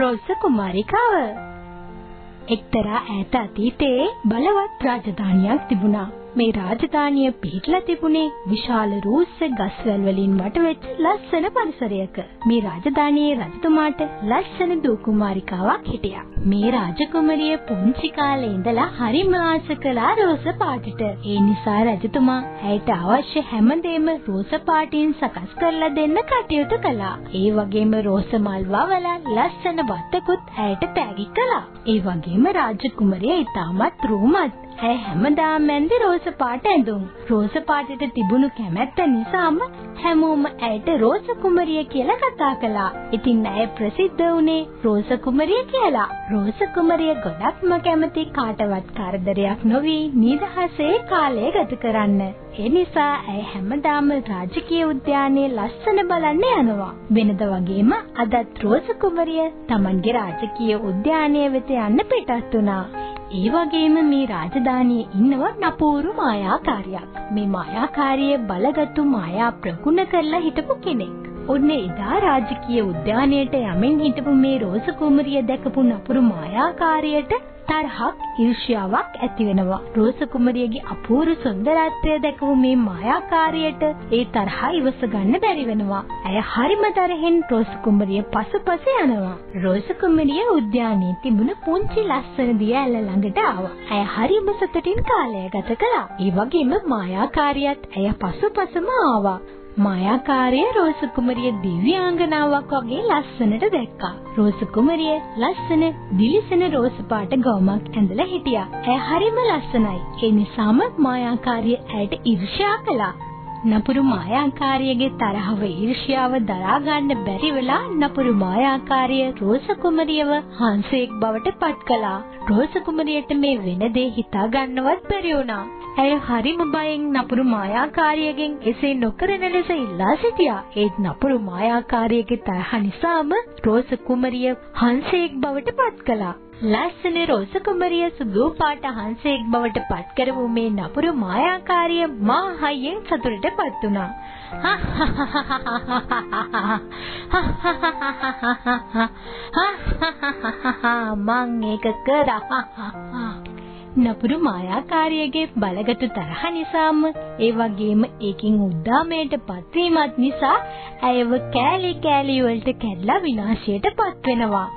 රෝස කුමාරිකාව. එක්තරා ඈත අතීතයේ බලවත් රාජධානියක් තිබුණා. මේ රාජධානිය පිහිටලා තිබුණේ විශාල රූස්ස ගස්වැල් වලින් වටවෙච්ච ලස්සන පරිසරයක. මේ රාජධානියේ රජතුමාට ලස්සන දූ කුමාරිකාවක් හිටියා. මේ රාජකුමරිය පුංචි කාලේ ඉඳලා හරිම ආස කළා රෝස පාටට. ඒ නිසා රජතුමා ඇයට අවශ්‍ය හැමදේම රෝස පාටින් සකස් කරලා දෙන්න කටයුතු කළා. ඒ වගේම රෝස මල් වවලා ලස්සන වත්තකුත් ඇයට තෑගි කළා. ඒ වගේම රාජකුමරිය ඉතාමත් රූමත්. ඇය හැමදාම මැන්දේ රෝස පාට ඇඳුම්. රෝස පාටට තිබුණු කැමැත්ත නිසාම හැමෝම ඇයට රෝස කුමරිය කියලා කතා කළා. ඉතින් ඇය ප්‍රසිද්ධ වුණේ රෝස කුමරිය කියලා. රෝස කුමරිය ගොඩක්ම කැමති කාටවත් කරදරයක් නොවි නිදහසේ කාලය ගත කරන්න. ඒ නිසා ඇය හැමදාම රාජකීය උද්‍යානයේ ලස්සන බලන්න යනවා. වෙනද වගේම අදත් රෝස කුමරිය Tamanගේ රාජකීය උද්‍යානය වෙත යන්න පිටත් වුණා. ඒ වගේම මේ රාජධානියේ ඉන්නව නපුරු මායාකාරියක්. මේ මායාකාරිය බලගත්තු මායා ප්‍රගුණ කරලා හිටපු කෙනෙක්. ඔන්න එදා රාජකීය උද්‍යානයට යමින් හිටපු මේ රෝස කුමරිය දැකපු නපුරු මායාකාරියට තරහක් ඊර්ෂ්‍යාවක් ඇති වෙනවා. රෝස කුමරියගේ අපූර්ව සුන්දරත්වය දැකපු මේ මායාකාරියට ඒ තරහ ඉවස ගන්න බැරි වෙනවා. ඇය හරිම තරහෙන් රෝස කුමරිය පසුපස යනවා. රෝස කුමරිය උද්‍යානයේ තිබුණ පුංචි ලස්සන දිය ඇල්ල ළඟට ආවා. ඇය හරිම සතුටින් කාලය ගත කළා. ඒ වගේම මායාකාරියත් ඇය පසුපසම ආවා. මායාකාරය රෝස කුමරිය දිව්‍යාංගනාවක් වගේ ලස්සනට දැක්කා. රෝස කුමරිය ලස්සන දිලිසෙන රෝස පාට ගවුමක් ඇඳලා හිටියා. ඇය හරිම ලස්සනයි. ඒ නිසාම මායාකාරිය ඇයට ඊර්ෂ්‍යා කළා. නපුරු මායාකාරියගේ තරහව ඊර්ෂ්‍යාව දරා ගන්න බැරි වෙලා නපුරු මායාකාරිය රෝස කුමරියව හංසෙක් බවට පත් කළා. රෝස කුමරියට මේ වෙන දේ හිතා ගන්නවත් බැරි වුණා. ඇය හරිම බයෙන් නපුරු මායාකාරියගෙන් එසේ නොකරන ලෙස ඉල්ලා සිටියා. ඒත් නපුරු මායාකාරියගේ තරහ නිසාම රෝස කුමරිය හංසෙක් බවට පත් කළා. ලස්සන රෝස කුමරිය සුදු පාට හංසෙක් බවට පත් කරපු මේ නපුරු මායාකාරිය මා හයියෙන් සතුටටපත් වුණා. මං ඒක කරා. නපුරු මායාකාරියගේ බලගත් තරහ නිසාම ඒ වගේම ඒකින් උද්දාමයට පත්වීමත් නිසා ඇයව කෑලි කෑලි වලට කැඩලා විනාශයට පත් වෙනවා.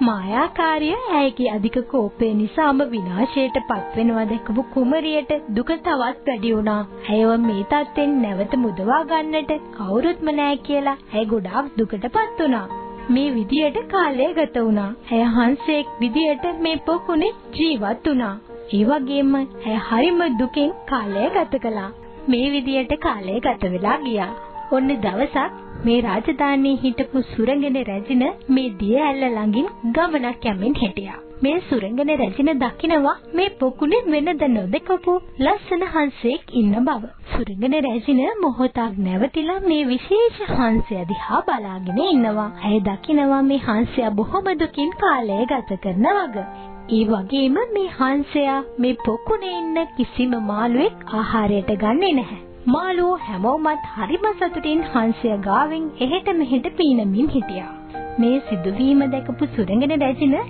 මායාකාරිය ඇයගේ අධික කෝපය නිසාම විනාශයට පත් වෙනවා දැකපු කුමරියට දුක තවත් වැඩි වුණා. ඇයව මේ තත්ත්වෙන් නැවත මුදවා ගන්නට කවුරුත්ම නැහැ කියලා ඇය ගොඩාක් දුකටපත් වුණා. මේ විදියට කාලය ගත වුණා. ඇය හංසෙක් විදියට මේ පොකුණේ ජීවත් වුණා. ඒ වගේම ඇය හරිම දුකෙන් කාලය ගත කළා. මේ විදියට කාලය ගත වෙලා ගියා. ඔන්න දවසක් මේ රාජධානියේ හිටපු සුරංගන රැජින මේ දිය ඇල්ල ළඟින් ගමනක් යමින් හිටියා. මේ සුරංගන රැජින දකිනවා මේ පොකුණේ වෙනද නොදකපු ලස්සන හංසෙක් ඉන්න බව. සුරංගන රැජින මොහොතක් නැවතිලා මේ විශේෂ හංසයා දිහා බලාගෙන ඉන්නවා. ඇය දකිනවා මේ හංසයා බොහොම දුකින් කාලය ගත කරන වග. ඒ වගේම මේ හංසයා මේ පොකුණේ ඉන්න කිසිම මාළුවෙක් ආහාරයට ගන්නෙ නැහැ. මාළුවෝ හැමෝමත් හරිම සතුටින් හංසය ගාවෙන් එහෙට මෙහෙට පීනමින් හිටියා. මේ සිදුවීම දැකපු සුරංගන රැජින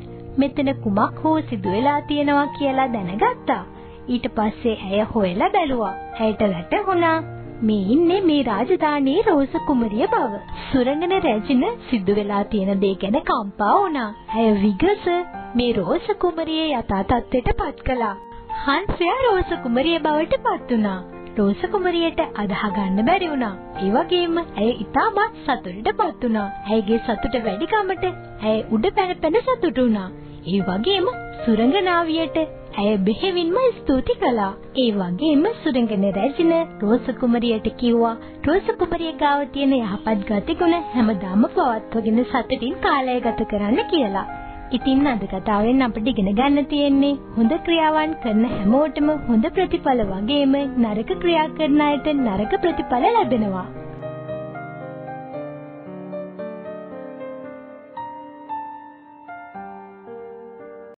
මෙතන කුමක් හෝ සිදු වෙලා තියෙනවා කියලා දැනගත්තා. ඊට පස්සේ ඇය හොයලා බැලුවා. ඇයට වැටහුණා මේ ඉන්නේ මේ රාජධානියේ රෝස කුමරිය බව. සුරංගන රැජින සිදු වෙලා තියෙන දේ ගැන කම්පා වුණා. ඇය විගස මේ රෝස කුමරිය යථා තත්ත්වයට පත් කළා. හංසයා රෝස කුමරිය බවට පත් වුණා. රෝස කුමරියට අදාහ ගන්න බැරි වුණා. ඒ වගේම ඇය ඉතාමත් සතුටටපත් වුණා. ඇයගේ සතුට වැඩිකමට ඇය උඩ පැන පැන සතුටු වුණා. ඒ වගේම සුරංගනාවියට ඇය බෙහෙවින්ම ස්තුති කළා. ඒ වගේම සුරංගන රැජින රෝස කුමරියට කිව්වා රෝස කුමරිය ගාව තියෙන යහපත් ගතිගුණ හැමදාම පවත්වගෙන සතුටින් කාලය ගත කරන්න කියලා. ඉතින් අද කතාවෙන් අපිට ඉගෙන ගන්න තියෙන්නේ හොඳ ක්‍රියාවන් කරන හැමෝටම හොඳ ප්‍රතිඵල වගේම නරක ක්‍රියා කරන අයට නරක ප්‍රතිඵල ලැබෙනවා.